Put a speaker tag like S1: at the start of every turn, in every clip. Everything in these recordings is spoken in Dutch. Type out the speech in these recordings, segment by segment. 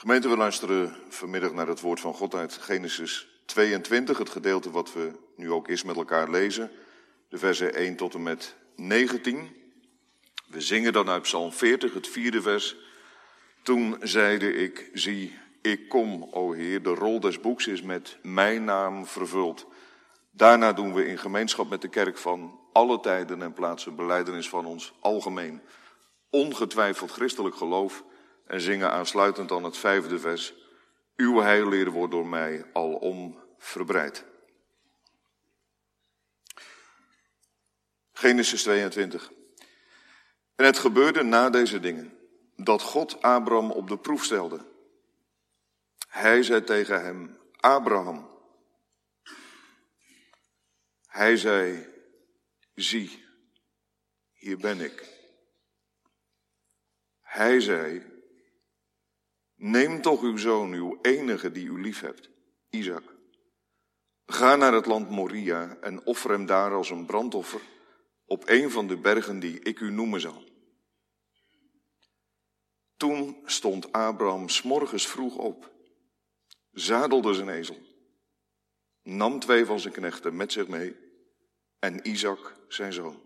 S1: Gemeente, we luisteren vanmiddag naar het woord van God uit Genesis 22, het gedeelte wat we nu ook eerst met elkaar lezen, de versen 1 tot en met 19. We zingen dan uit Psalm 40, het vierde vers. Toen zeide ik, zie, ik kom, o Heer, de rol des boeks is met mijn naam vervuld. Daarna doen we in gemeenschap met de kerk van alle tijden en plaatsen beleidenis van ons algemeen, ongetwijfeld christelijk geloof en zingen aansluitend aan het vijfde vers. Uw heilleer wordt door mij alom verbreid. Genesis 22. En het gebeurde na deze dingen dat God Abraham op de proef stelde. Hij zei tegen hem, Abraham. Hij zei, zie, hier ben ik. Hij zei, neem toch uw zoon, uw enige die u lief hebt, Isaac. Ga naar het land Moria en offer hem daar als een brandoffer op een van de bergen die ik u noemen zal. Toen stond Abraham s'morgens vroeg op, zadelde zijn ezel, nam twee van zijn knechten met zich mee en Isaac zijn zoon.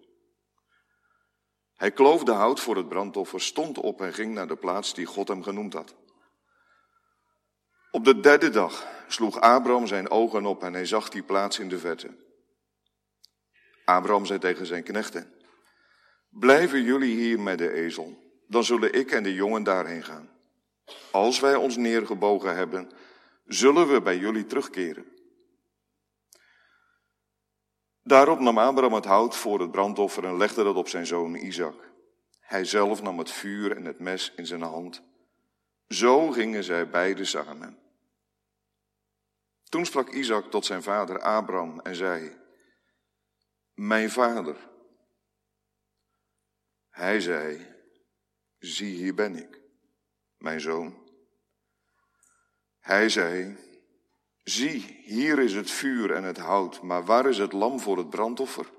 S1: Hij kloofde hout voor het brandoffer, stond op en ging naar de plaats die God hem genoemd had. Op de derde dag sloeg Abraham zijn ogen op en hij zag die plaats in de verte. Abraham zei tegen zijn knechten, blijven jullie hier met de ezel, dan zullen ik en de jongen daarheen gaan. Als wij ons neergebogen hebben, zullen we bij jullie terugkeren. Daarop nam Abraham het hout voor het brandoffer en legde dat op zijn zoon Isaac. Hij zelf nam het vuur en het mes in zijn hand. Zo gingen zij beiden samen. Toen sprak Isaac tot zijn vader Abraham en zei, Mijn vader. Hij zei, Zie hier ben ik, mijn zoon. Hij zei, Zie, hier is het vuur en het hout, maar waar is het lam voor het brandoffer?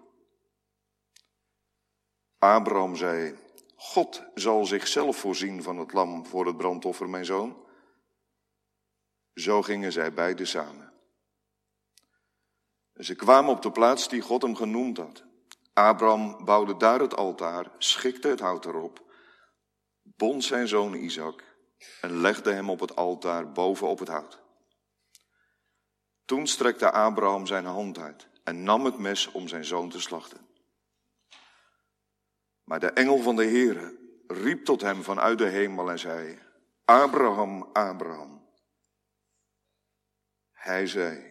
S1: Abraham zei, God zal zichzelf voorzien van het lam voor het brandoffer, mijn zoon. Zo gingen zij beiden samen. En ze kwamen op de plaats die God hem genoemd had. Abraham bouwde daar het altaar, schikte het hout erop, bond zijn zoon Isaac en legde hem op het altaar boven op het hout. Toen strekte Abraham zijn hand uit en nam het mes om zijn zoon te slachten. Maar de engel van de Heere riep tot hem vanuit de hemel en zei, Abraham, Abraham. Hij zei,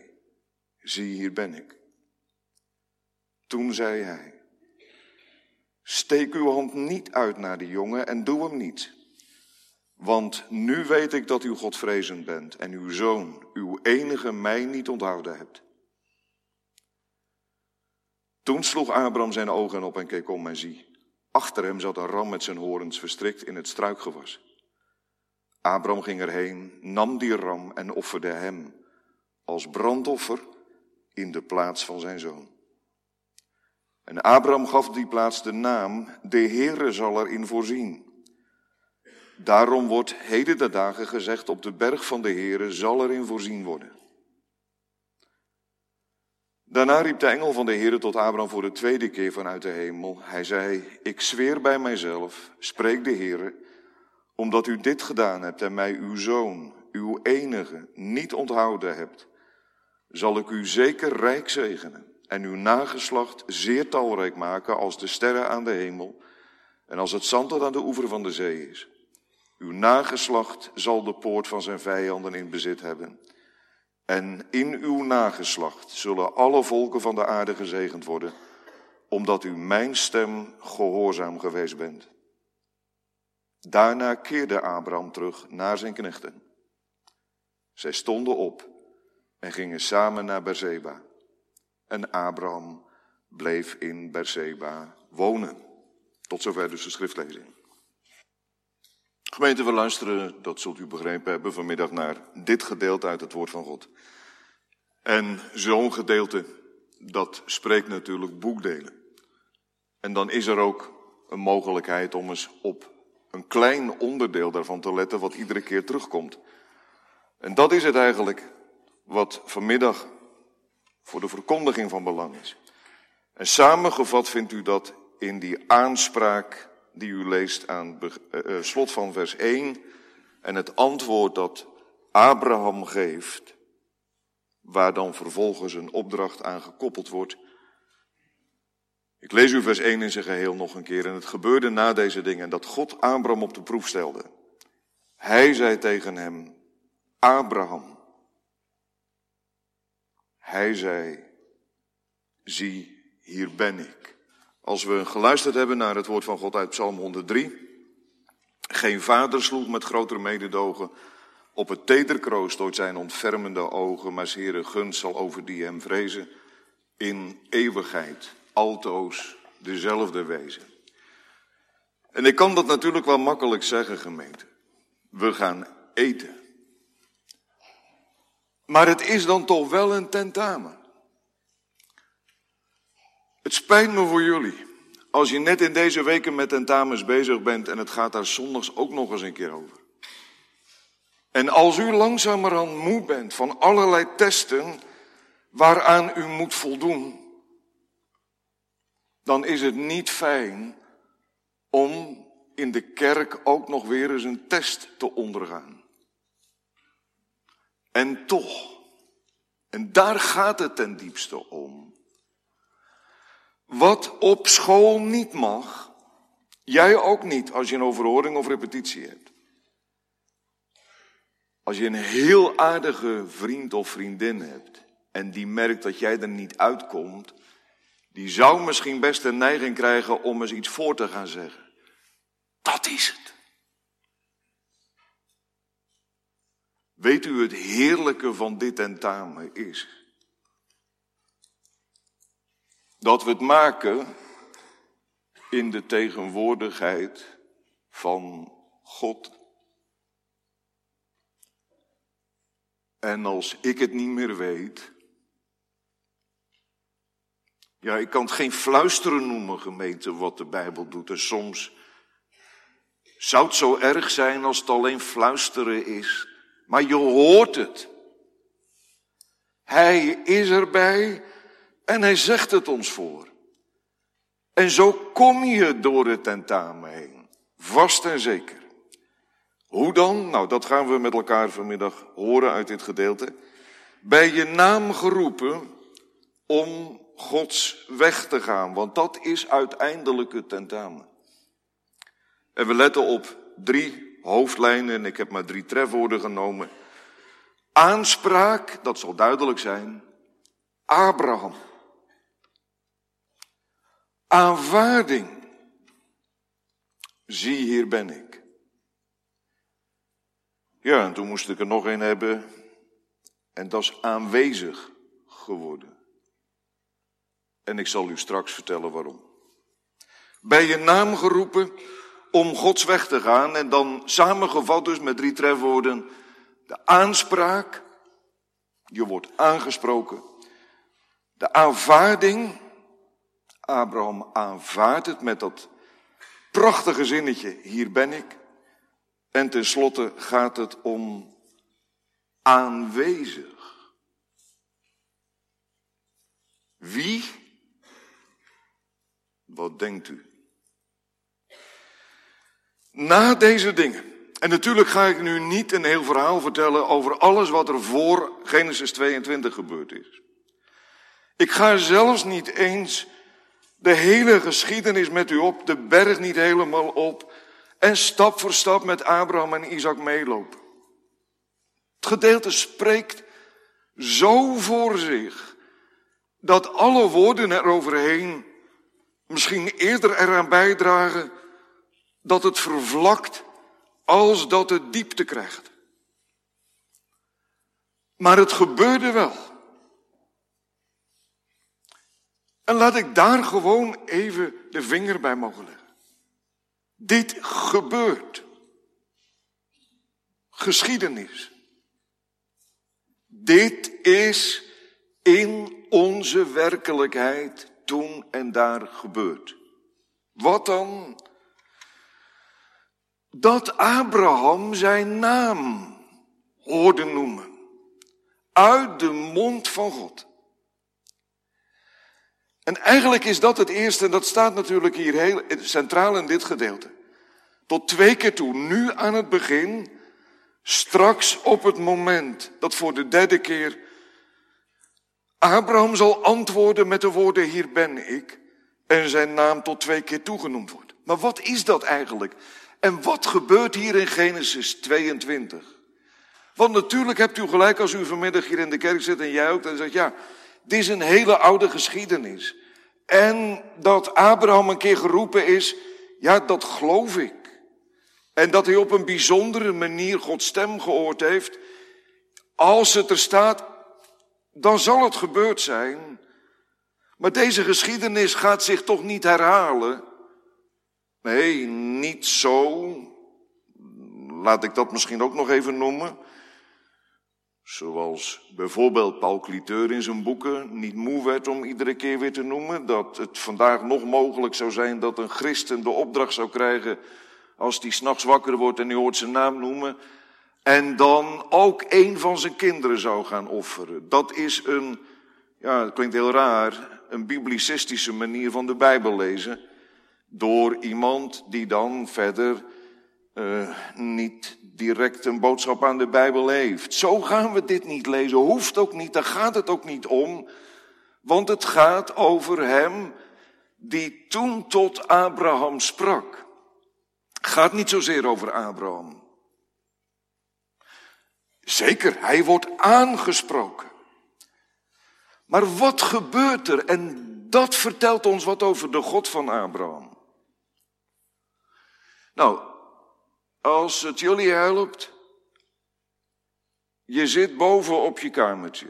S1: zie hier ben ik. Toen zei hij, steek uw hand niet uit naar de jongen en doe hem niet. Want nu weet ik dat u Godvrezend bent en uw zoon, uw enige, mij niet onthouden hebt. Toen sloeg Abraham zijn ogen op en keek om en zie, achter hem zat een ram met zijn horens verstrikt in het struikgewas. Abraham ging erheen, nam die ram en offerde hem als brandoffer in de plaats van zijn zoon. En Abraham gaf die plaats de naam, de Heere zal erin voorzien. Daarom wordt heden de dagen gezegd, op de berg van de Heere zal erin voorzien worden. Daarna riep de engel van de Heere tot Abraham voor de tweede keer vanuit de hemel. Hij zei, ik zweer bij mijzelf, spreek de Heere, omdat u dit gedaan hebt en mij uw zoon, uw enige, niet onthouden hebt, zal ik u zeker rijk zegenen en uw nageslacht zeer talrijk maken als de sterren aan de hemel en als het zand dat aan de oever van de zee is. Uw nageslacht zal de poort van zijn vijanden in bezit hebben. En in uw nageslacht zullen alle volken van de aarde gezegend worden, omdat u mijn stem gehoorzaam geweest bent. Daarna keerde Abraham terug naar zijn knechten. Zij stonden op en gingen samen naar Berseba. En Abraham bleef in Berseba wonen. Tot zover dus de schriftlezing. Gemeente, we luisteren, dat zult u begrepen hebben, vanmiddag naar dit gedeelte uit het woord van God. En zo'n gedeelte, dat spreekt natuurlijk boekdelen. En dan is er ook een mogelijkheid om eens op een klein onderdeel daarvan te letten wat iedere keer terugkomt. En dat is het eigenlijk wat vanmiddag voor de verkondiging van belang is. En samengevat vindt u dat in die aanspraak die u leest aan het uh, slot van vers 1 en het antwoord dat Abraham geeft, waar dan vervolgens een opdracht aan gekoppeld wordt. Ik lees u vers 1 in zijn geheel nog een keer. En het gebeurde na deze dingen dat God Abraham op de proef stelde. Hij zei tegen hem, Abraham. Hij zei, zie, hier ben ik. Als we geluisterd hebben naar het woord van God uit Psalm 103. Geen vader sloeg met grotere mededogen op het tederkroost door zijn ontfermende ogen, maar Heere gunst zal over die hem vrezen in eeuwigheid, altoos dezelfde wezen. En ik kan dat natuurlijk wel makkelijk zeggen, gemeente. We gaan eten. Maar het is dan toch wel een tentamen. Het spijt me voor jullie. Als je net in deze weken met tentamens bezig bent en het gaat daar zondags ook nog eens een keer over. En als u langzamerhand moe bent van allerlei testen waaraan u moet voldoen, dan is het niet fijn om in de kerk ook nog weer eens een test te ondergaan. En toch, en daar gaat het ten diepste om. Wat op school niet mag, jij ook niet als je een overhoring of repetitie hebt. Als je een heel aardige vriend of vriendin hebt en die merkt dat jij er niet uitkomt, die zou misschien best een neiging krijgen om eens iets voor te gaan zeggen. Dat is het. Weet u het heerlijke van dit tentamen is? Dat we het maken in de tegenwoordigheid van God. En als ik het niet meer weet. Ja, ik kan het geen fluisteren noemen, gemeente, wat de Bijbel doet. En soms zou het zo erg zijn als het alleen fluisteren is. Maar je hoort het. Hij is erbij en hij zegt het ons voor. En zo kom je door het tentamen heen. Vast en zeker. Hoe dan? Nou, dat gaan we met elkaar vanmiddag horen uit dit gedeelte. Bij je naam geroepen om Gods weg te gaan, want dat is uiteindelijk het tentamen. En we letten op drie hoofdlijnen, en ik heb maar drie trefwoorden genomen. Aanspraak, dat zal duidelijk zijn. Abraham. Aanvaarding. Zie, hier ben ik. Ja, en toen moest ik er nog een hebben. En dat is aanwezig geworden. En ik zal u straks vertellen waarom. Bij je naam geroepen om Gods weg te gaan. En dan samengevat dus met drie trefwoorden. De aanspraak. Je wordt aangesproken. De aanvaarding. Abraham aanvaardt het met dat prachtige zinnetje. Hier ben ik. En tenslotte gaat het om aanwezig. Wie? Wat denkt u? Na deze dingen. En natuurlijk ga ik nu niet een heel verhaal vertellen over alles wat er voor Genesis 22 gebeurd is. Ik ga zelfs niet eens de hele geschiedenis met u op, de berg niet helemaal op, en stap voor stap met Abraham en Isaac meelopen. Het gedeelte spreekt zo voor zich dat alle woorden eroverheen misschien eerder eraan bijdragen dat het vervlakt als dat het diepte krijgt. Maar het gebeurde wel. En laat ik daar gewoon even de vinger bij mogen leggen. Dit gebeurt. Geschiedenis. Dit is in onze werkelijkheid toen en daar gebeurd. Wat dan? Dat Abraham zijn naam hoorde noemen. Uit de mond van God. En eigenlijk is dat het eerste, en dat staat natuurlijk hier heel centraal in dit gedeelte. Tot twee keer toe, nu aan het begin, straks op het moment dat voor de derde keer Abraham zal antwoorden met de woorden, hier ben ik, en zijn naam tot twee keer toegenoemd wordt. Maar wat is dat eigenlijk? En wat gebeurt hier in Genesis 22? Want natuurlijk hebt u gelijk als u vanmiddag hier in de kerk zit en jij ook, dan zegt ja, dit is een hele oude geschiedenis. En dat Abraham een keer geroepen is, ja, dat geloof ik. En dat hij op een bijzondere manier Gods stem gehoord heeft. Als het er staat, dan zal het gebeurd zijn. Maar deze geschiedenis gaat zich toch niet herhalen? Nee, niet zo. Laat ik dat misschien ook nog even noemen. Zoals bijvoorbeeld Paul Cliteur in zijn boeken niet moe werd om iedere keer weer te noemen dat het vandaag nog mogelijk zou zijn dat een christen de opdracht zou krijgen als die s'nachts wakker wordt en hij hoort zijn naam noemen en dan ook een van zijn kinderen zou gaan offeren. Dat is een, ja, het klinkt heel raar, een biblicistische manier van de Bijbel lezen door iemand die dan verder uh, niet direct een boodschap aan de Bijbel heeft. Zo gaan we dit niet lezen, hoeft ook niet, daar gaat het ook niet om, want het gaat over hem die toen tot Abraham sprak. Gaat niet zozeer over Abraham. Zeker, hij wordt aangesproken. Maar wat gebeurt er? En dat vertelt ons wat over de God van Abraham. Nou, als het jullie helpt, je zit boven op je kamertje.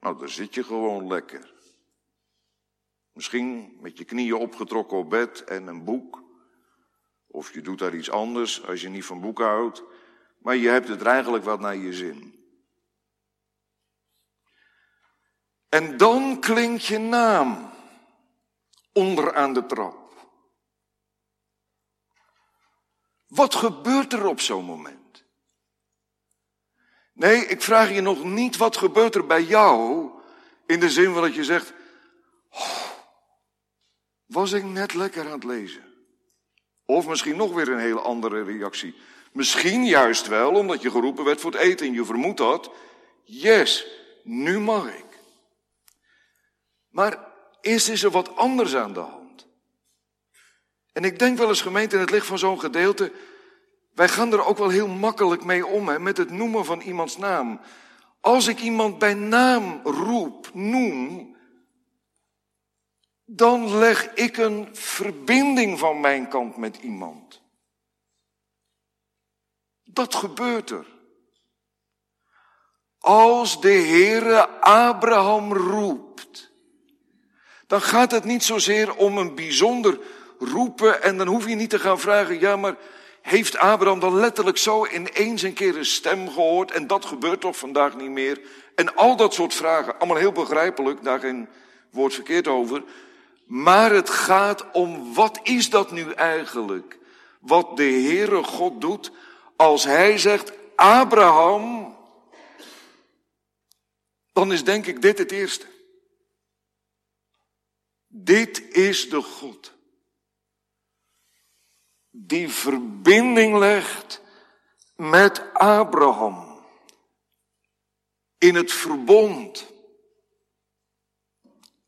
S1: Nou, daar zit je gewoon lekker. Misschien met je knieën opgetrokken op bed en een boek. Of je doet daar iets anders als je niet van boeken houdt. Maar je hebt het eigenlijk wat naar je zin. En dan klinkt je naam onderaan de trap. Wat gebeurt er op zo'n moment? Nee, ik vraag je nog niet wat gebeurt er bij jou in de zin van dat je zegt, oh, was ik net lekker aan het lezen? Of misschien nog weer een hele andere reactie. Misschien juist wel omdat je geroepen werd voor het eten en je vermoedt dat. Yes, nu mag ik. Maar is er wat anders aan de hand. En ik denk wel eens gemeente in het licht van zo'n gedeelte, wij gaan er ook wel heel makkelijk mee om, hè, met het noemen van iemands naam. Als ik iemand bij naam roep, noem, dan leg ik een verbinding van mijn kant met iemand. Dat gebeurt er. Als de Heere Abraham roept, dan gaat het niet zozeer om een bijzonder roepen en dan hoef je niet te gaan vragen, ja maar heeft Abraham dan letterlijk zo ineens een keer een stem gehoord en dat gebeurt toch vandaag niet meer? En al dat soort vragen, allemaal heel begrijpelijk, daar geen woord verkeerd over. Maar het gaat om wat is dat nu eigenlijk? Wat de Heere God doet als hij zegt Abraham, dan is denk ik dit het eerste. Dit is de God die verbinding legt met Abraham in het verbond.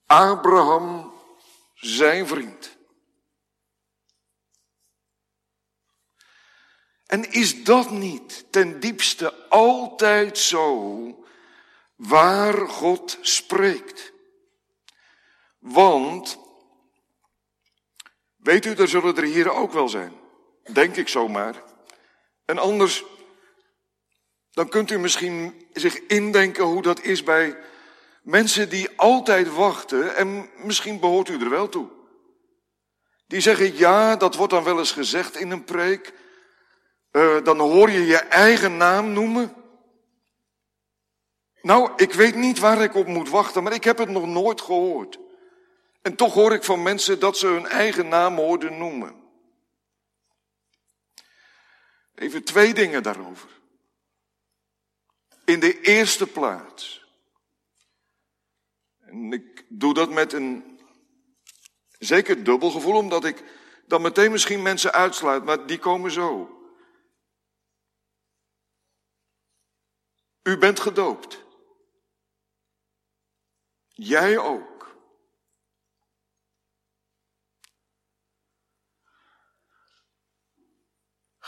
S1: Abraham, zijn vriend. En is dat niet ten diepste altijd zo waar God spreekt? Want, weet u, er zullen er hier ook wel zijn. Denk ik zomaar. En anders, dan kunt u misschien zich indenken hoe dat is bij mensen die altijd wachten. En misschien behoort u er wel toe. Die zeggen, ja, dat wordt dan wel eens gezegd in een preek. Uh, dan hoor je je eigen naam noemen. Nou, ik weet niet waar ik op moet wachten, maar ik heb het nog nooit gehoord. En toch hoor ik van mensen dat ze hun eigen naam hoorden noemen. Even twee dingen daarover. In de eerste plaats. En ik doe dat met een zeker dubbel gevoel, omdat ik dan meteen misschien mensen uitsluit, maar die komen zo. U bent gedoopt. Jij ook.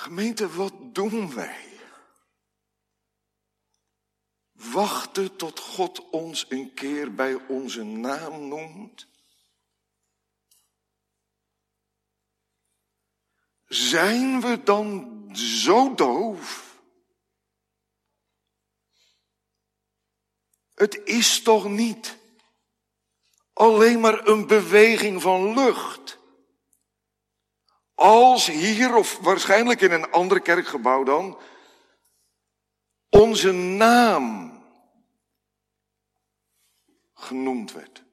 S1: Gemeente, wat doen wij? Wachten tot God ons een keer bij onze naam noemt? Zijn we dan zo doof? Het is toch niet alleen maar een beweging van lucht. Als hier, of waarschijnlijk in een ander kerkgebouw dan, onze naam genoemd werd.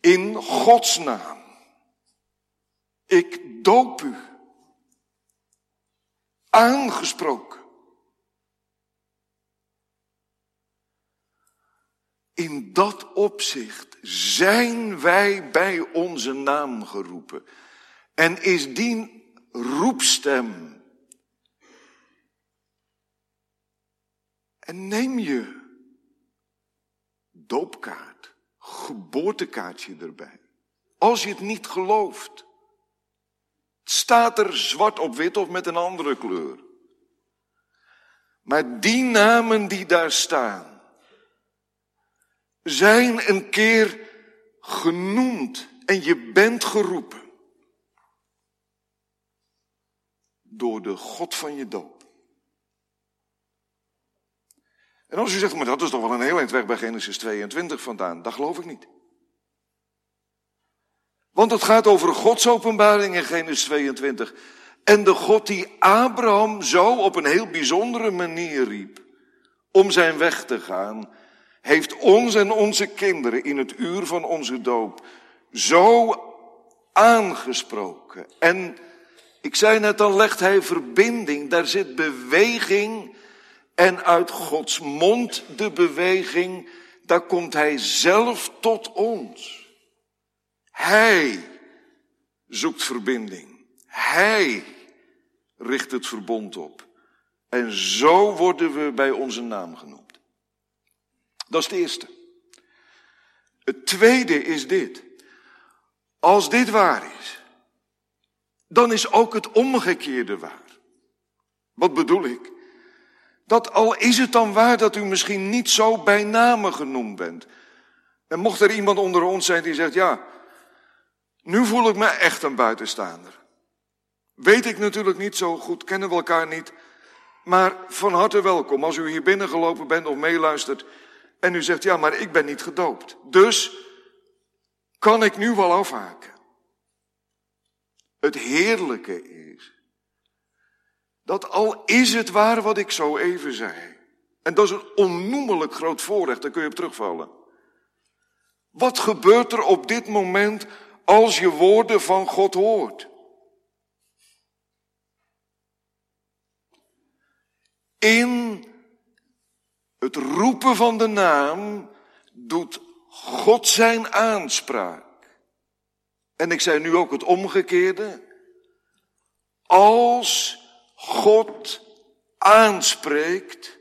S1: In Gods naam. Ik doop u. Aangesproken. In dat opzicht zijn wij bij onze naam geroepen. En is die roepstem. En neem je doopkaart, geboortekaartje erbij. Als je het niet gelooft. Het staat er zwart op wit of met een andere kleur. Maar die namen die daar staan, zijn een keer genoemd en je bent geroepen. Door de God van je doop. En als u zegt, maar dat is toch wel een heel eind weg bij Genesis 22 vandaan, dat geloof ik niet. Want het gaat over Gods openbaring in Genesis 22. En de God die Abraham zo op een heel bijzondere manier riep om zijn weg te gaan, heeft ons en onze kinderen in het uur van onze doop zo aangesproken. En ik zei net, dan legt hij verbinding, daar zit beweging en uit Gods mond de beweging, daar komt hij zelf tot ons. Hij zoekt verbinding. Hij richt het verbond op. En zo worden we bij onze naam genoemd. Dat is het eerste. Het tweede is dit. Als dit waar is, dan is ook het omgekeerde waar. Wat bedoel ik? Dat al is het dan waar dat u misschien niet zo bij name genoemd bent. En mocht er iemand onder ons zijn die zegt, ja, nu voel ik me echt een buitenstaander. Weet ik natuurlijk niet zo goed, kennen we elkaar niet. Maar van harte welkom als u hier binnengelopen bent of meeluistert. En u zegt, ja, maar ik ben niet gedoopt. Dus kan ik nu wel afhaken. Het heerlijke is, dat al is het waar wat ik zo even zei, en dat is een onnoemelijk groot voorrecht, daar kun je op terugvallen. Wat gebeurt er op dit moment als je woorden van God hoort? In het roepen van de naam doet God zijn aanspraak. En ik zei nu ook het omgekeerde. Als God aanspreekt,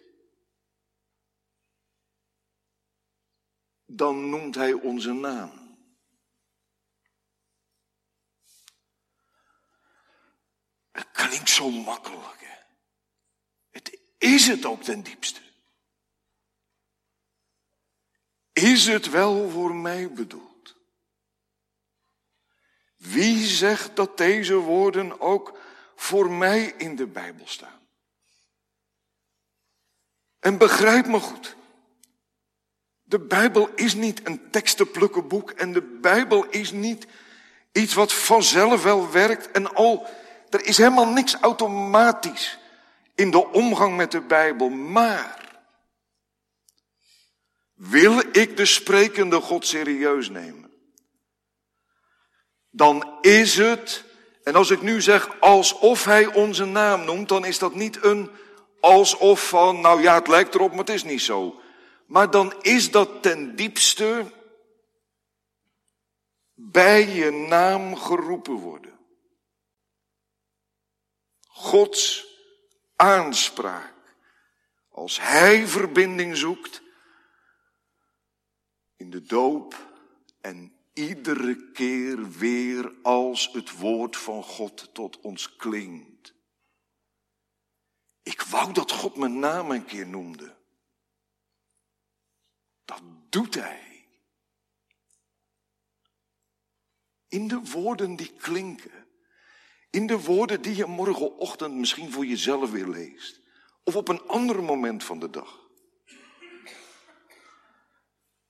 S1: dan noemt Hij onze naam. Het klinkt zo makkelijk. Hè? Het is het ook ten diepste. Is het wel voor mij bedoeld? Wie zegt dat deze woorden ook voor mij in de Bijbel staan? En begrijp me goed. De Bijbel is niet een tekstenplukkenboek en de Bijbel is niet iets wat vanzelf wel werkt en al, er is helemaal niks automatisch in de omgang met de Bijbel, maar wil ik de sprekende God serieus nemen? Dan is het En als ik nu zeg alsof hij onze naam noemt, dan is dat niet een alsof van, nou ja, het lijkt erop, maar het is niet zo. Maar dan is dat ten diepste bij je naam geroepen worden. Gods aanspraak. Als Hij verbinding zoekt in de doop en iedere keer weer als het woord van God tot ons klinkt. Ik wou dat God mijn naam een keer noemde. Dat doet Hij. In de woorden die klinken. In de woorden die je morgenochtend misschien voor jezelf weer leest. Of op een ander moment van de dag.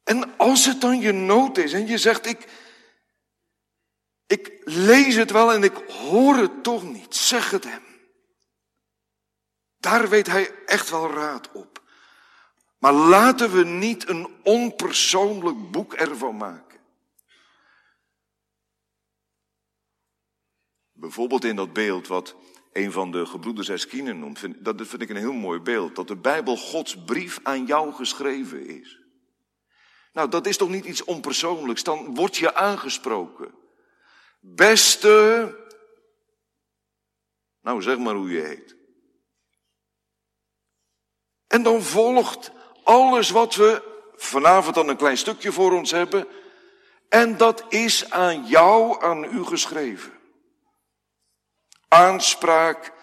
S1: En als het dan je nood is en je zegt, ik, ik lees het wel en ik hoor het toch niet, zeg het hem. Daar weet hij echt wel raad op. Maar laten we niet een onpersoonlijk boek ervan maken. Bijvoorbeeld in dat beeld wat een van de gebroeders Eskinen noemt, dat vind ik een heel mooi beeld. Dat de Bijbel Gods brief aan jou geschreven is. Nou, dat is toch niet iets onpersoonlijks? Dan word je aangesproken. Beste, nou zeg maar hoe je heet. En dan volgt alles wat we vanavond dan een klein stukje voor ons hebben. En dat is aan jou, aan u geschreven. Aanspraak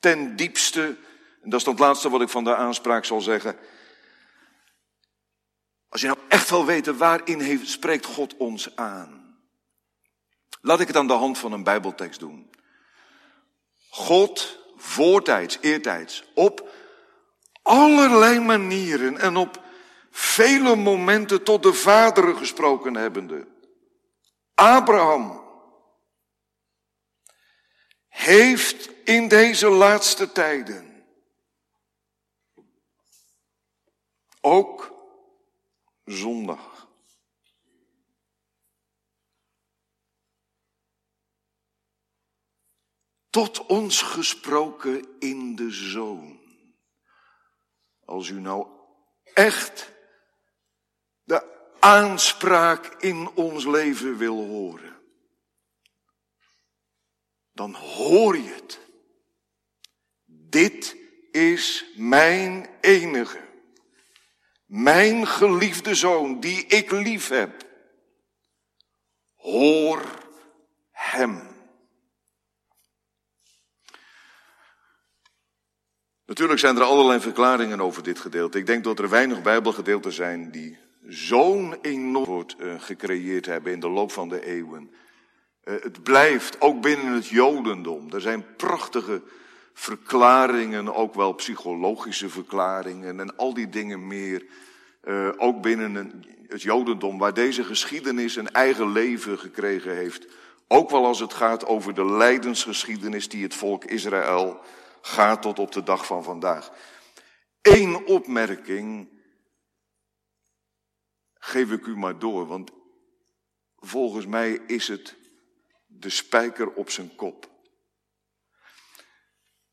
S1: ten diepste. En dat is dan het laatste wat ik van de aanspraak zal zeggen. Als je nou echt wil weten waarin heeft, spreekt God ons aan. Laat ik het aan de hand van een Bijbeltekst doen. God voortijds, eertijds, op allerlei manieren en op vele momenten tot de vaderen gesproken hebbende. Abraham heeft in deze laatste tijden ook zondag. Tot ons gesproken in de zoon. Als u nou echt de aanspraak in ons leven wil horen, dan hoor je het. Dit is mijn enige mijn geliefde zoon, die ik lief heb, hoor hem. Natuurlijk zijn er allerlei verklaringen over dit gedeelte. Ik denk dat er weinig Bijbelgedeelten zijn die zo'n enorm woord uh, gecreëerd hebben in de loop van de eeuwen. Uh, het blijft, ook binnen het Jodendom. Er zijn prachtige verklaringen, ook wel psychologische verklaringen en al die dingen meer. Uh, ook binnen het Jodendom, waar deze geschiedenis een eigen leven gekregen heeft. Ook wel als het gaat over de lijdensgeschiedenis die het volk Israël gaat tot op de dag van vandaag. Eén opmerking geef ik u maar door, want volgens mij is het de spijker op zijn kop.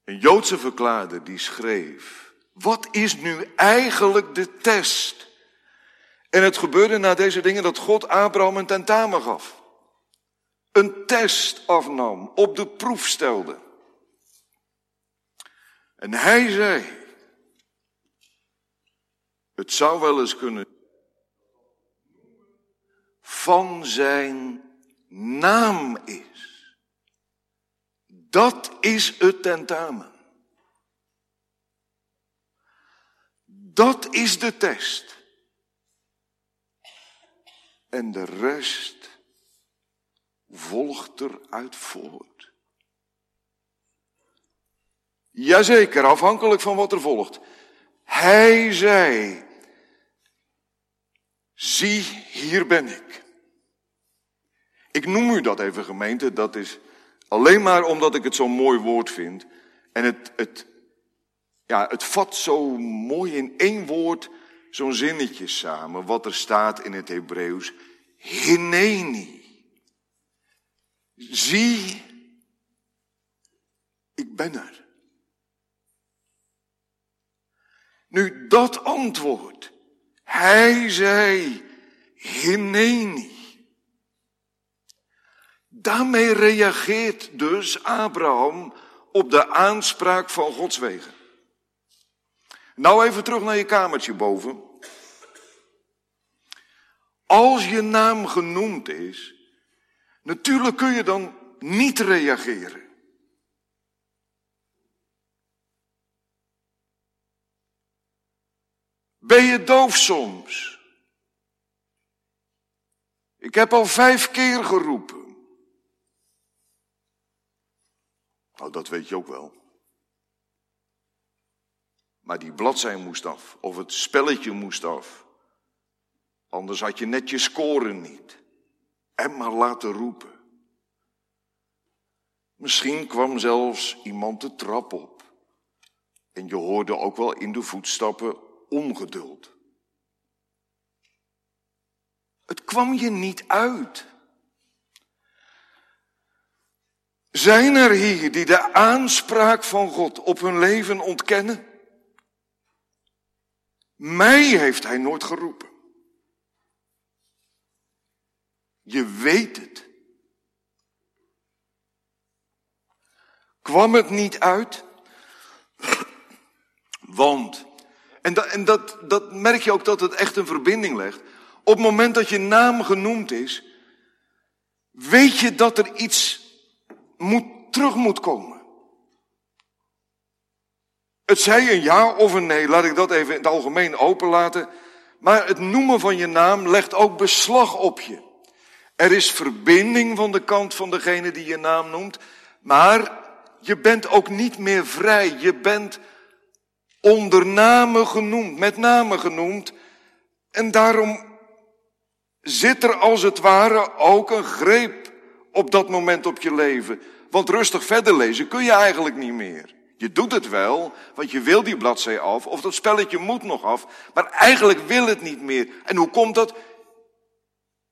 S1: Een Joodse verklaarder die schreef, wat is nu eigenlijk de test? En het gebeurde na deze dingen dat God Abraham een tentamen gaf. Een test afnam, op de proef stelde. En hij zei, het zou wel eens kunnen van zijn naam is. Dat is het tentamen. Dat is de test. En de rest volgt eruit voort. Jazeker, afhankelijk van wat er volgt. Hij zei, zie, hier ben ik. Ik noem u dat even gemeente, dat is Alleen maar omdat ik het zo'n mooi woord vind. En het, het, ja, het vat zo mooi in één woord zo'n zinnetje samen. Wat er staat in het Hebreeuws. Hineni. Zie, ik ben er. Nu dat antwoord, hij zei, Hineni. Daarmee reageert dus Abraham op de aanspraak van Gods wegen. Nou even terug naar je kamertje boven. Als je naam genoemd is, natuurlijk kun je dan niet reageren. Ben je doof soms? Ik heb al vijf keer geroepen. Nou, dat weet je ook wel. Maar die bladzij moest af, of het spelletje moest af. Anders had je net je scoren niet. En maar laten roepen. Misschien kwam zelfs iemand de trap op. En je hoorde ook wel in de voetstappen ongeduld. Het kwam je niet uit. Zijn er hier die de aanspraak van God op hun leven ontkennen? Mij heeft hij nooit geroepen. Je weet het. Kwam het niet uit? Want, en, dat, en dat, dat merk je ook dat het echt een verbinding legt. Op het moment dat je naam genoemd is, weet je dat er iets moet, terug moet komen. Het zij een ja of een nee, laat ik dat even in het algemeen openlaten. Maar het noemen van je naam legt ook beslag op je. Er is verbinding van de kant van degene die je naam noemt, maar je bent ook niet meer vrij. Je bent onder name genoemd, met name genoemd. En daarom zit er als het ware ook een greep op dat moment op je leven. Want rustig verder lezen kun je eigenlijk niet meer. Je doet het wel, want je wil die bladzij af, of dat spelletje moet nog af, maar eigenlijk wil het niet meer. En hoe komt dat?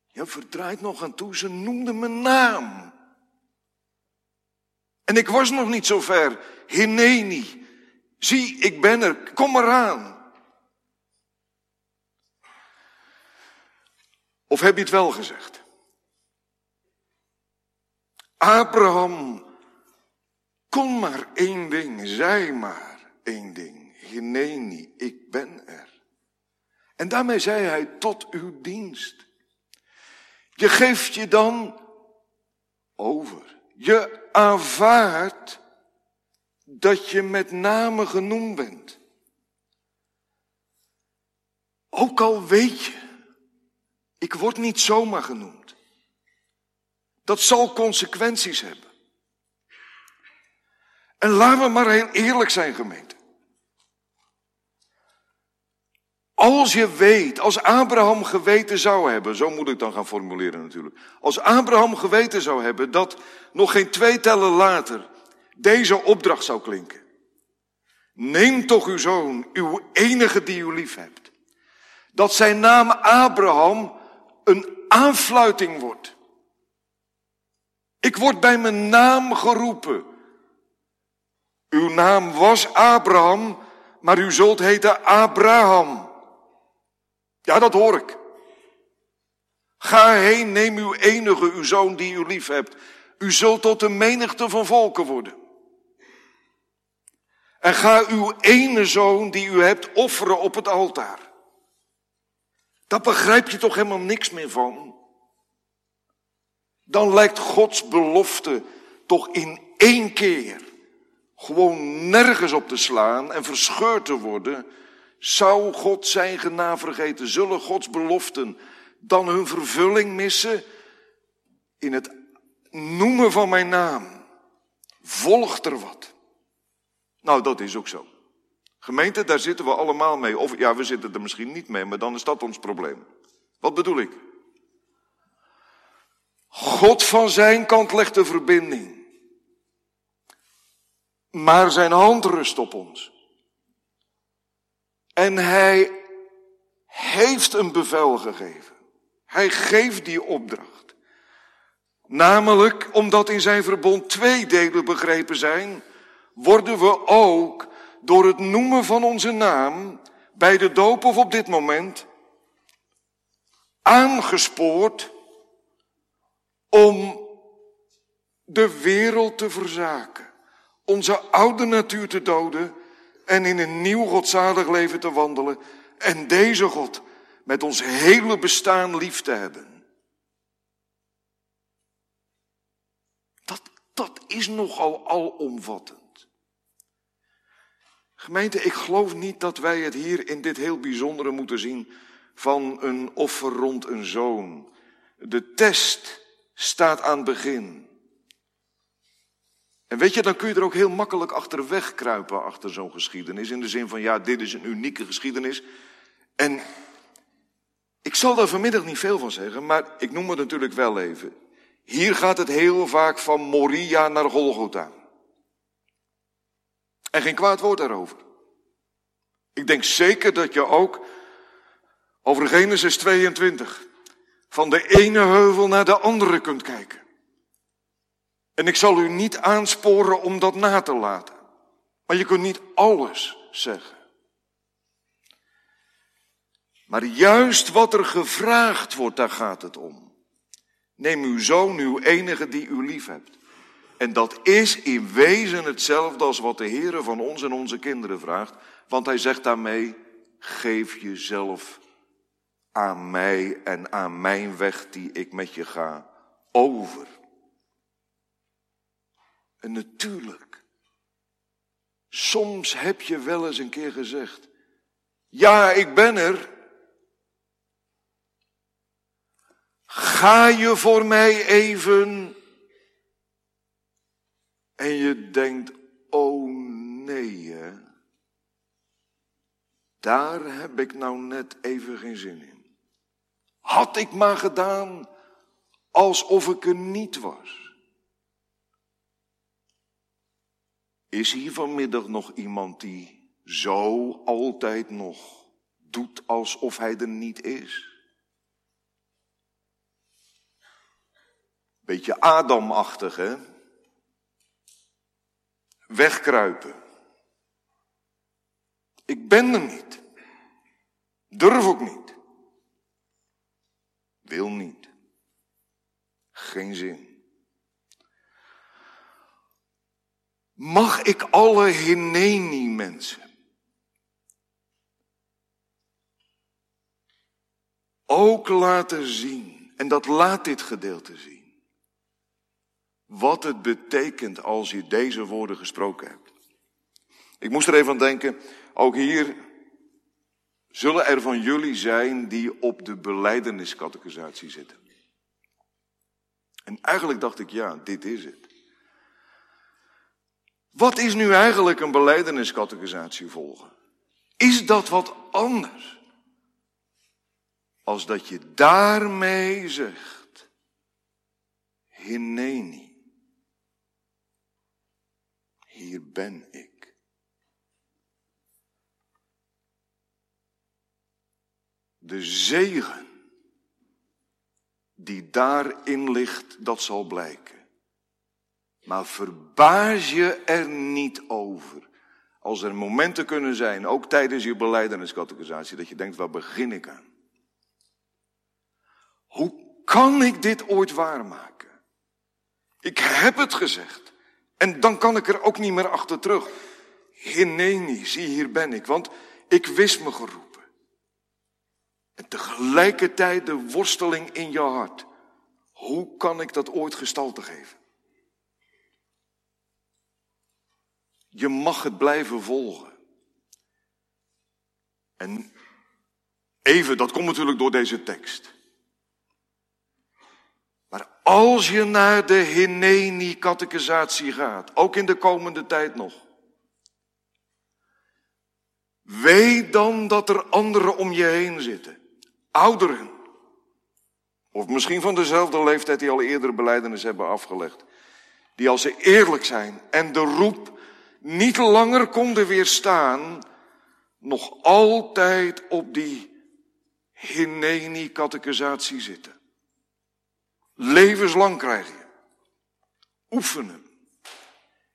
S1: Je verdraait nog aan toe, ze noemde mijn naam. En ik was nog niet zo ver. Hineni. Zie, ik ben er. Kom eraan. Of heb je het wel gezegd? Abraham kon maar één ding, zei maar één ding. Hineni, ik ben er. En daarmee zei hij tot uw dienst. Je geeft je dan over. Je aanvaardt dat je met name genoemd bent. Ook al weet je, ik word niet zomaar genoemd. Dat zal consequenties hebben. En laten we maar heel eerlijk zijn, gemeente. Als je weet, als Abraham geweten zou hebben, zo moet ik dan gaan formuleren natuurlijk. Als Abraham geweten zou hebben dat nog geen twee tellen later deze opdracht zou klinken. Neem toch uw zoon, uw enige die u lief hebt. Dat zijn naam Abraham een aanfluiting wordt. Ik word bij mijn naam geroepen. Uw naam was Abraham, maar u zult heten Abraham. Ja, dat hoor ik. Ga heen, neem uw enige, uw zoon die u lief hebt. U zult tot de menigte van volken worden. En ga uw ene zoon die u hebt offeren op het altaar. Daar begrijp je toch helemaal niks meer van. Dan lijkt Gods belofte toch in één keer gewoon nergens op te slaan en verscheurd te worden zou God zijn genade vergeten? Zullen Gods beloften dan hun vervulling missen? In het noemen van mijn naam volgt er wat. Nou, dat is ook zo. Gemeente, daar zitten we allemaal mee. Of ja, we zitten er misschien niet mee, maar dan is dat ons probleem. Wat bedoel ik? God van zijn kant legt de verbinding. Maar zijn hand rust op ons. En hij heeft een bevel gegeven. Hij geeft die opdracht. Namelijk omdat in zijn verbond twee delen begrepen zijn. worden we ook door het noemen van onze naam bij de doop of op dit moment aangespoord om de wereld te verzaken, onze oude natuur te doden en in een nieuw godzalig leven te wandelen en deze God met ons hele bestaan lief te hebben. Dat, dat is nogal alomvattend. Gemeente, ik geloof niet dat wij het hier in dit heel bijzondere moeten zien van een offer rond een zoon. De test staat aan het begin. En weet je, dan kun je er ook heel makkelijk achter wegkruipen achter zo'n geschiedenis. In de zin van, ja, dit is een unieke geschiedenis. En ik zal daar vanmiddag niet veel van zeggen, maar ik noem het natuurlijk wel even. Hier gaat het heel vaak van Moria naar Golgotha. En geen kwaad woord daarover. Ik denk zeker dat je ook over Genesis 22 van de ene heuvel naar de andere kunt kijken. En ik zal u niet aansporen om dat na te laten. Maar je kunt niet alles zeggen. Maar juist wat er gevraagd wordt, daar gaat het om. Neem uw zoon, uw enige die u lief hebt. En dat is in wezen hetzelfde als wat de Heer van ons en onze kinderen vraagt. Want hij zegt daarmee, geef jezelf aan mij en aan mijn weg die ik met je ga over. En natuurlijk, soms heb je wel eens een keer gezegd, ja, ik ben er. Ga je voor mij even? En je denkt, oh nee, hè? daar heb ik nou net even geen zin in. Had ik maar gedaan alsof ik er niet was. Is hier vanmiddag nog iemand die zo altijd nog doet alsof hij er niet is? Beetje Adamachtig, hè? Wegkruipen. Ik ben er niet. Durf ook niet. Wil niet. Geen zin. Mag ik alle Hineni mensen ook laten zien, en dat laat dit gedeelte zien, wat het betekent als je deze woorden gesproken hebt. Ik moest er even aan denken, ook hier zullen er van jullie zijn die op de beleideniscategorisatie zitten. En eigenlijk dacht ik, ja, dit is het. Wat is nu eigenlijk een beleideniscategorisatie volgen? Is dat wat anders? Als dat je daarmee zegt, Hineni, hier ben ik. De zegen die daarin ligt, dat zal blijken. Maar verbaas je er niet over. Als er momenten kunnen zijn, ook tijdens je beleideniscategorisatie, dat je denkt, waar begin ik aan? Hoe kan ik dit ooit waarmaken? Ik heb het gezegd. En dan kan ik er ook niet meer achter terug. Hineni, zie hier ben ik, want ik wist me geroepen. En tegelijkertijd de worsteling in je hart. Hoe kan ik dat ooit gestalte geven? Je mag het blijven volgen. En even, dat komt natuurlijk door deze tekst. Maar als je naar de Hineni-catechisatie gaat, ook in de komende tijd nog, weet dan dat er anderen om je heen zitten. Ouderen. Of misschien van dezelfde leeftijd die al eerder beleidenis hebben afgelegd. Die als ze eerlijk zijn en de roep niet langer konden weerstaan, nog altijd op die Hineni-catechisatie zitten. Levenslang krijg je. Oefenen.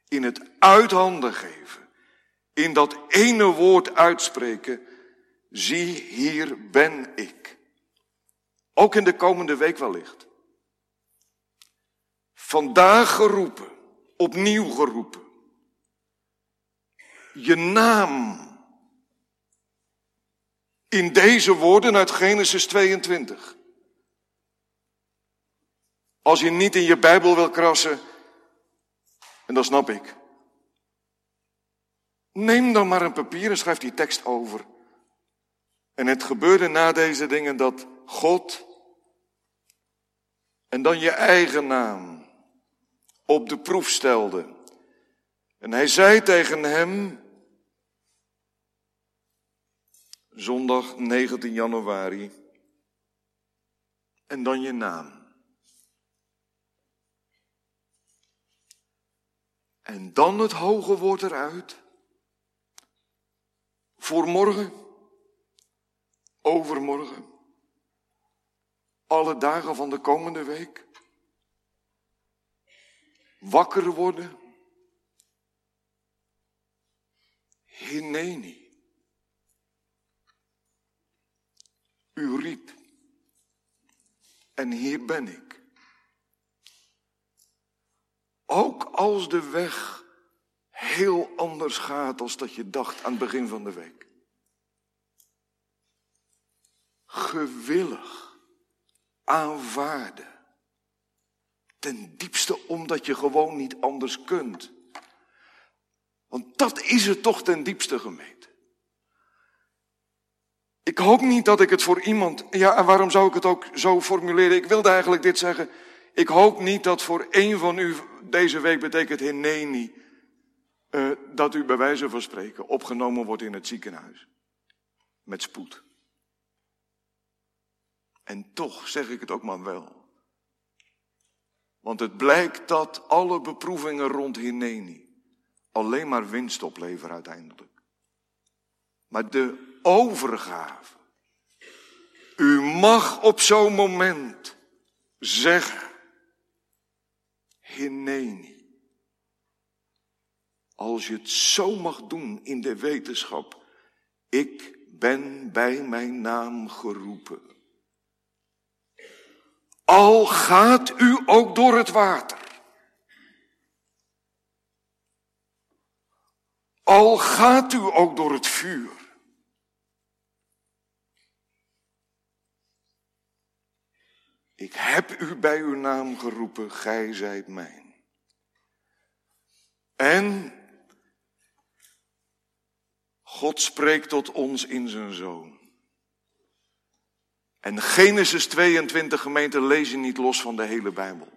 S1: in het uithanden geven, in dat ene woord uitspreken, zie hier ben ik. Ook in de komende week wellicht. Vandaag geroepen, opnieuw geroepen. Je naam in deze woorden uit Genesis 22. Als je niet in je Bijbel wil krassen, en dat snap ik. Neem dan maar een papier en schrijf die tekst over. En het gebeurde na deze dingen dat God en dan je eigen naam op de proef stelde. En hij zei tegen hem, zondag 19 januari, en dan je naam. En dan het hoge woord eruit. Voor morgen, overmorgen, alle dagen van de komende week. Wakker worden. Hineni. U riep. En hier ben ik. Ook als de weg heel anders gaat als dat je dacht aan het begin van de week. Gewillig aanvaarden. Ten diepste omdat je gewoon niet anders kunt. Want dat is het toch ten diepste gemeente. Ik hoop niet dat ik het voor iemand. Ja, en waarom zou ik het ook zo formuleren? Ik wilde eigenlijk dit zeggen. Ik hoop niet dat voor een van u deze week betekent Hineni. Uh, dat u bij wijze van spreken opgenomen wordt in het ziekenhuis. Met spoed. En toch zeg ik het ook maar wel. Want het blijkt dat alle beproevingen rond Hineni alleen maar winst opleveren uiteindelijk. Maar de overgave. U mag op zo'n moment zeggen, Hineni. Als je het zo mag doen in de wetenschap, ik ben bij mijn naam geroepen. Al gaat u ook door het water. Al gaat u ook door het vuur. Ik heb u bij uw naam geroepen, gij zijt mijn. En God spreekt tot ons in zijn zoon. En Genesis 22 gemeente lees je niet los van de hele Bijbel.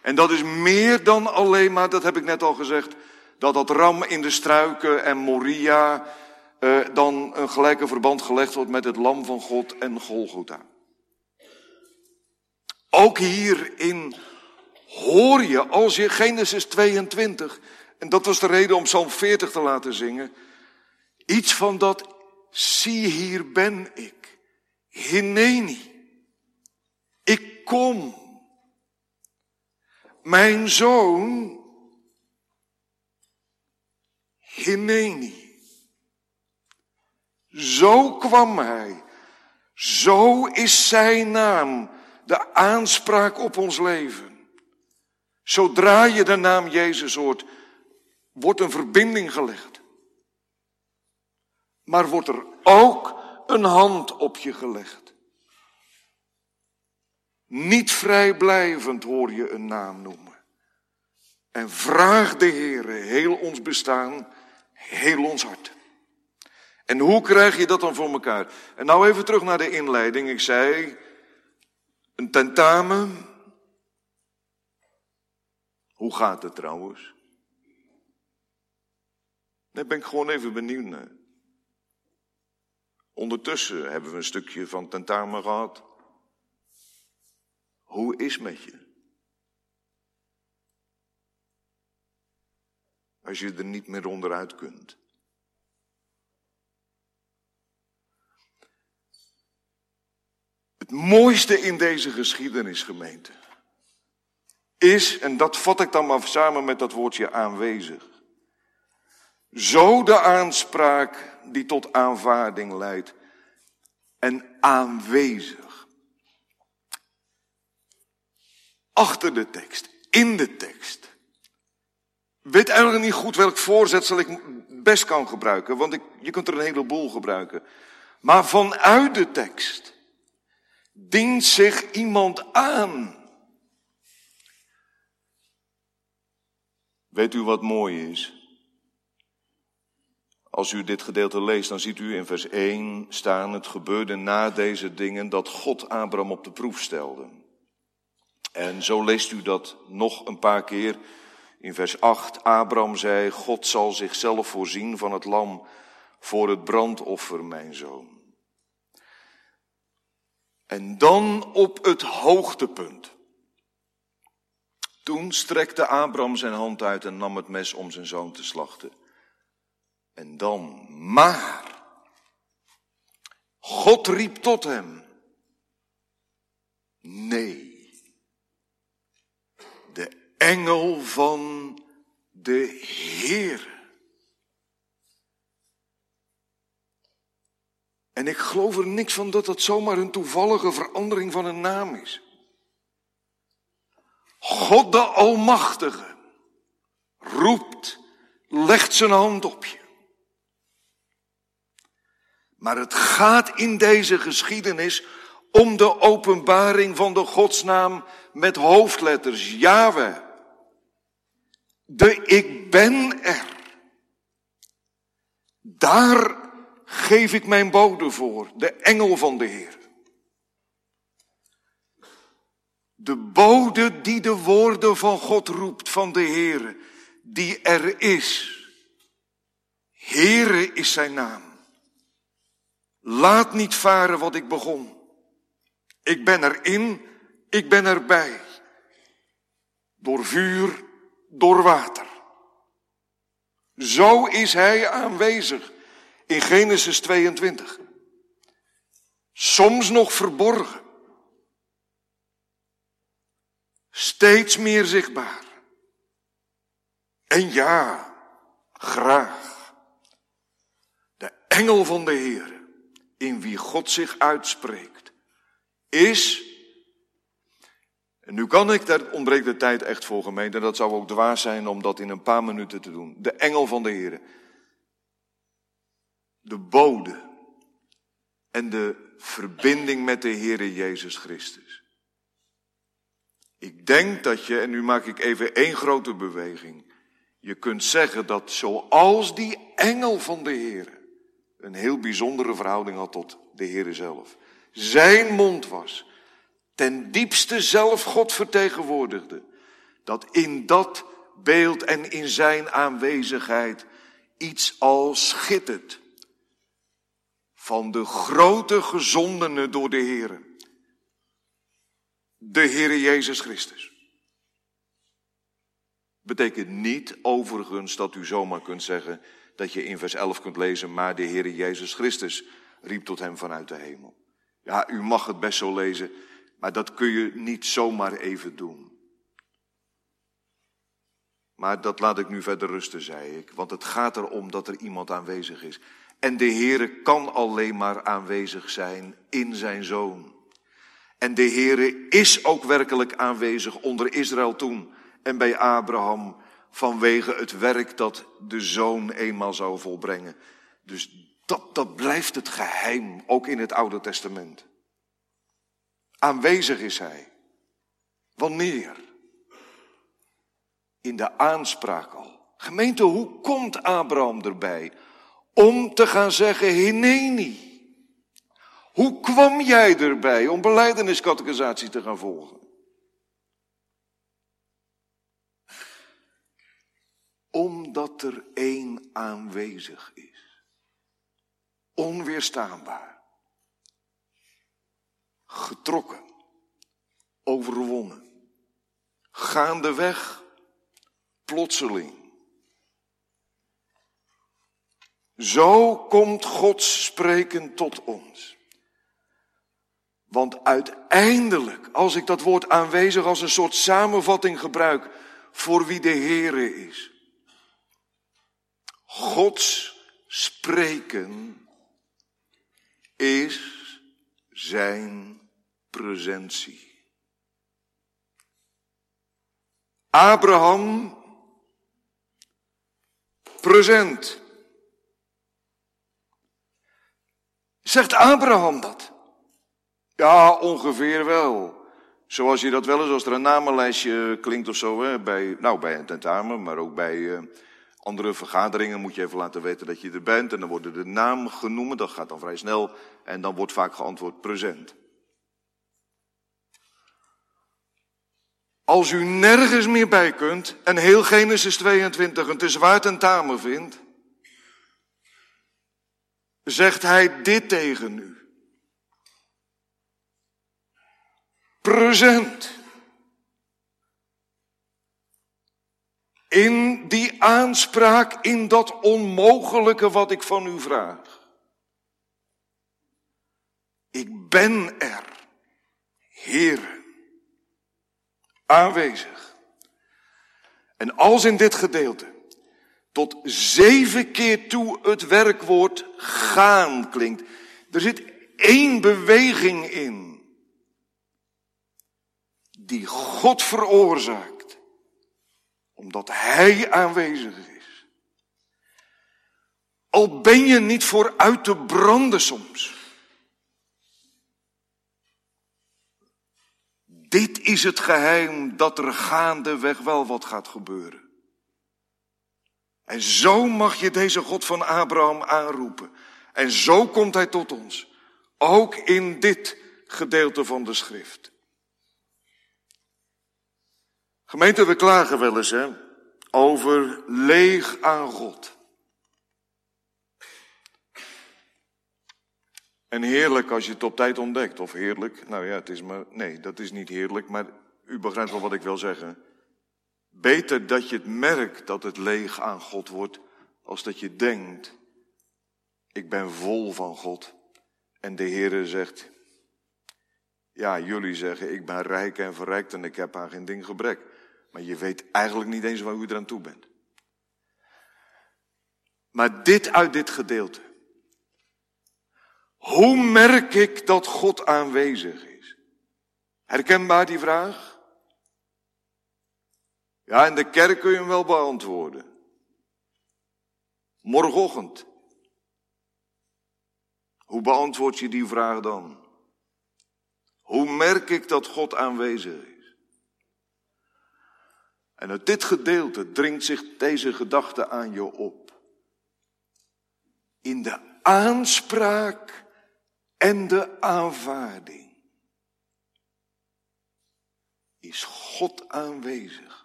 S1: En dat is meer dan alleen maar, dat heb ik net al gezegd, dat dat ram in de struiken en Moria eh, dan een gelijke verband gelegd wordt met het lam van God en Golgotha. Ook hierin hoor je, als je Genesis 22, en dat was de reden om Psalm 40 te laten zingen, iets van dat, zie hier ben ik, Hineni, ik kom. Mijn zoon, Hineni. Zo kwam hij. Zo is zijn naam de aanspraak op ons leven. Zodra je de naam Jezus hoort, wordt een verbinding gelegd. Maar wordt er ook een hand op je gelegd. Niet vrijblijvend hoor je een naam noemen. En vraag de Heere heel ons bestaan, heel ons hart. En hoe krijg je dat dan voor elkaar? En nou even terug naar de inleiding. Ik zei, een tentamen. Hoe gaat het trouwens? Daar ben ik gewoon even benieuwd naar. Ondertussen hebben we een stukje van tentamen gehad. Hoe is met je? Als je er niet meer onderuit kunt. Het mooiste in deze geschiedenis, gemeente, is, en dat vat ik dan maar samen met dat woordje aanwezig. Zo de aanspraak die tot aanvaarding leidt. En aanwezig. Achter de tekst, in de tekst. Weet eigenlijk niet goed welk voorzetsel ik best kan gebruiken, want ik, je kunt er een heleboel gebruiken. Maar vanuit de tekst dient zich iemand aan. Weet u wat mooi is? Als u dit gedeelte leest, dan ziet u in vers 1 staan, het gebeurde na deze dingen dat God Abraham op de proef stelde. En zo leest u dat nog een paar keer in vers 8. Abraham zei, God zal zichzelf voorzien van het lam voor het brandoffer, mijn zoon. En dan op het hoogtepunt. Toen strekte Abraham zijn hand uit en nam het mes om zijn zoon te slachten. En dan, maar, God riep tot hem. Nee. De engel van de Heer. En ik geloof er niks van dat dat zomaar een toevallige verandering van een naam is. God de Almachtige roept, legt zijn hand op je. Maar het gaat in deze geschiedenis om de openbaring van de godsnaam met hoofdletters Yahweh. De ik ben er. Daar geef ik mijn bode voor, de engel van de Heer. De bode die de woorden van God roept, van de Heer, die er is. Heere is zijn naam. Laat niet varen wat ik begon. Ik ben erin, ik ben erbij. Door vuur, door water. Zo is hij aanwezig in Genesis 22. Soms nog verborgen. Steeds meer zichtbaar. En ja, graag. De engel van de Heer, in wie God zich uitspreekt, is. En nu kan ik, daar ontbreekt de tijd echt voor gemeente, dat zou ook dwaas zijn om dat in een paar minuten te doen. De engel van de Heer. De bode en de verbinding met de Heere Jezus Christus. Ik denk dat je, en nu maak ik even één grote beweging. Je kunt zeggen dat zoals die engel van de Heer een heel bijzondere verhouding had tot de Heer zelf. Zijn mond was ten diepste zelf God vertegenwoordigde. Dat in dat beeld en in zijn aanwezigheid iets al schittert. Van de grote gezondene door de Heer de Heere Jezus Christus. Betekent niet overigens dat u zomaar kunt zeggen dat je in vers 11 kunt lezen, maar de Heere Jezus Christus riep tot hem vanuit de hemel. Ja, u mag het best zo lezen, maar dat kun je niet zomaar even doen. Maar dat laat ik nu verder rusten, zei ik, want het gaat erom dat er iemand aanwezig is. En de Heere kan alleen maar aanwezig zijn in zijn zoon. En de Heere is ook werkelijk aanwezig onder Israël toen en bij Abraham vanwege het werk dat de zoon eenmaal zou volbrengen. Dus dat, dat blijft het geheim, ook in het Oude Testament. Aanwezig is hij. Wanneer? In de aanspraak al. Gemeente, hoe komt Abraham erbij? Om te gaan zeggen, Hineni. Hoe kwam jij erbij om beleideniscategorisatie te gaan volgen? Omdat er één aanwezig is. Onweerstaanbaar. Getrokken. Overwonnen. Gaandeweg. Plotseling. Zo komt God spreken tot ons. Want uiteindelijk, als ik dat woord aanwezig als een soort samenvatting gebruik voor wie de Heere is. Gods spreken is zijn presentie. Abraham, present. Zegt Abraham dat? Ja, ongeveer wel. Zoals je dat wel eens als er een namenlijstje klinkt of zo, hè, bij, nou, bij een tentamen, maar ook bij uh, andere vergaderingen moet je even laten weten dat je er bent. En dan worden de naam genoemd, dat gaat dan vrij snel. En dan wordt vaak geantwoord present. Als u nergens meer bij kunt en heel Genesis 22 een te zwaar tentamen vindt, zegt hij dit tegen u. Present. In die aanspraak, in dat onmogelijke wat ik van u vraag. Ik ben er, Heer, aanwezig. En als in dit gedeelte tot zeven keer toe het werkwoord gaan klinkt, er zit één beweging in die God veroorzaakt, omdat Hij aanwezig is. Al ben je niet voor uit te branden soms. Dit is het geheim dat er gaandeweg wel wat gaat gebeuren. En zo mag je deze God van Abraham aanroepen. En zo komt hij tot ons. Ook in dit gedeelte van de schrift. Gemeente, we klagen wel eens hè, over leeg aan God. En heerlijk als je het op tijd ontdekt. Of heerlijk, nou ja, het is maar, nee, dat is niet heerlijk, maar u begrijpt wel wat ik wil zeggen. Beter dat je het merkt dat het leeg aan God wordt, als dat je denkt, ik ben vol van God. En de Heere zegt, ja, jullie zeggen, ik ben rijk en verrijkt en ik heb aan geen ding gebrek. Maar je weet eigenlijk niet eens waar u eraan toe bent. Maar dit uit dit gedeelte. Hoe merk ik dat God aanwezig is? Herkenbaar die vraag? Ja, in de kerk kun je hem wel beantwoorden. Morgenochtend. Hoe beantwoord je die vraag dan? Hoe merk ik dat God aanwezig is? En uit dit gedeelte dringt zich deze gedachte aan je op. In de aanspraak en de aanvaarding is God aanwezig.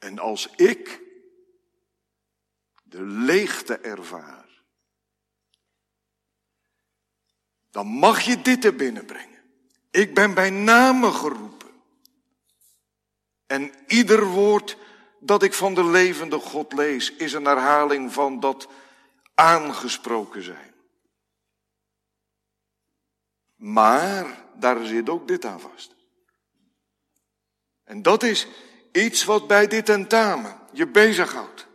S1: En als ik de leegte ervaar, dan mag je dit er binnenbrengen. Ik ben bij name geroepen. En ieder woord dat ik van de levende God lees, is een herhaling van dat aangesproken zijn. Maar daar zit ook dit aan vast. En dat is iets wat bij dit tentamen je bezighoudt.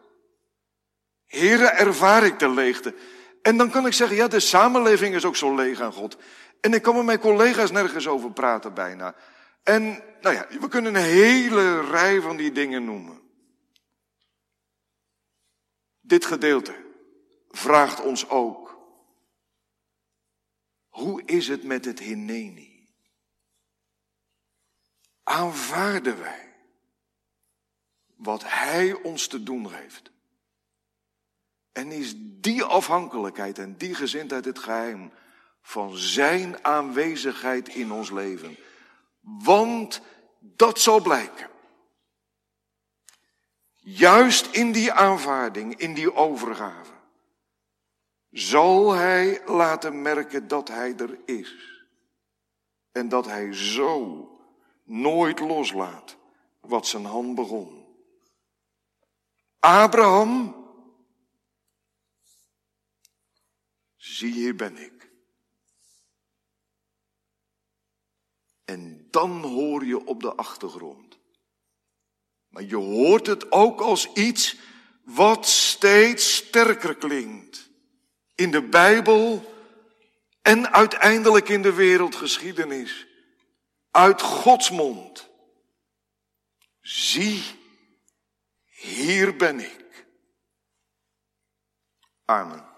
S1: Heren, ervaar ik de leegte. En dan kan ik zeggen, ja, de samenleving is ook zo leeg aan God. En ik kan met mijn collega's nergens over praten bijna. En, nou ja, we kunnen een hele rij van die dingen noemen. Dit gedeelte vraagt ons ook hoe is het met het Hineni? Aanvaarden wij wat Hij ons te doen heeft? En is die afhankelijkheid en die gezindheid het geheim van Zijn aanwezigheid in ons leven? Want dat zal blijken. Juist in die aanvaarding, in die overgave zal hij laten merken dat hij er is. En dat hij zo nooit loslaat wat zijn hand begon. Abraham, zie hier ben ik. dan hoor je op de achtergrond. Maar je hoort het ook als iets wat steeds sterker klinkt. In de Bijbel en uiteindelijk in de wereldgeschiedenis. Uit Gods mond. Zie, hier ben ik. Amen.